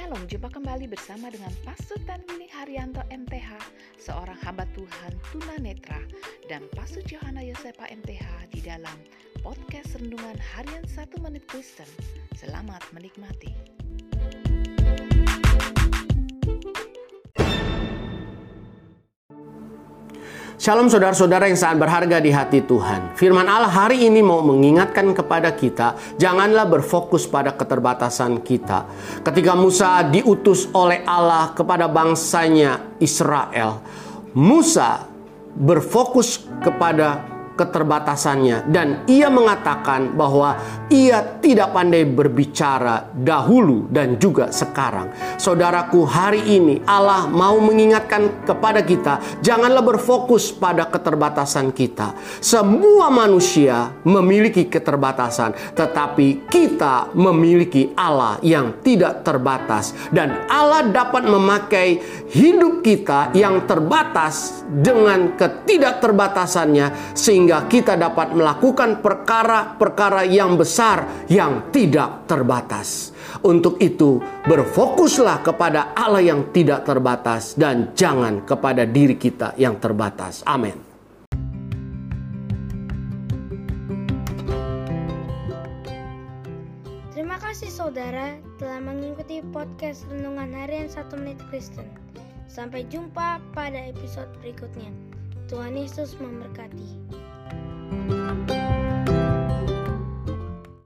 Shalom, jumpa kembali bersama dengan Pastor Tanwini Haryanto MTH, seorang hamba Tuhan tunanetra, dan Pastor Johanna Yosepa MTH di dalam podcast Rendungan Harian 1 Menit Kristen. Selamat menikmati. Shalom saudara-saudara yang sangat berharga di hati Tuhan. Firman Allah hari ini mau mengingatkan kepada kita, janganlah berfokus pada keterbatasan kita. Ketika Musa diutus oleh Allah kepada bangsanya Israel, Musa berfokus kepada keterbatasannya dan ia mengatakan bahwa ia tidak pandai berbicara dahulu dan juga sekarang. Saudaraku, hari ini Allah mau mengingatkan kepada kita, janganlah berfokus pada keterbatasan kita. Semua manusia memiliki keterbatasan, tetapi kita memiliki Allah yang tidak terbatas dan Allah dapat memakai hidup kita yang terbatas dengan ketidakterbatasannya sehingga sehingga kita dapat melakukan perkara-perkara yang besar yang tidak terbatas. Untuk itu, berfokuslah kepada Allah yang tidak terbatas dan jangan kepada diri kita yang terbatas. Amin. Terima kasih saudara telah mengikuti podcast Renungan Harian 1 Menit Kristen. Sampai jumpa pada episode berikutnya. Tuhan Yesus memberkati. thank you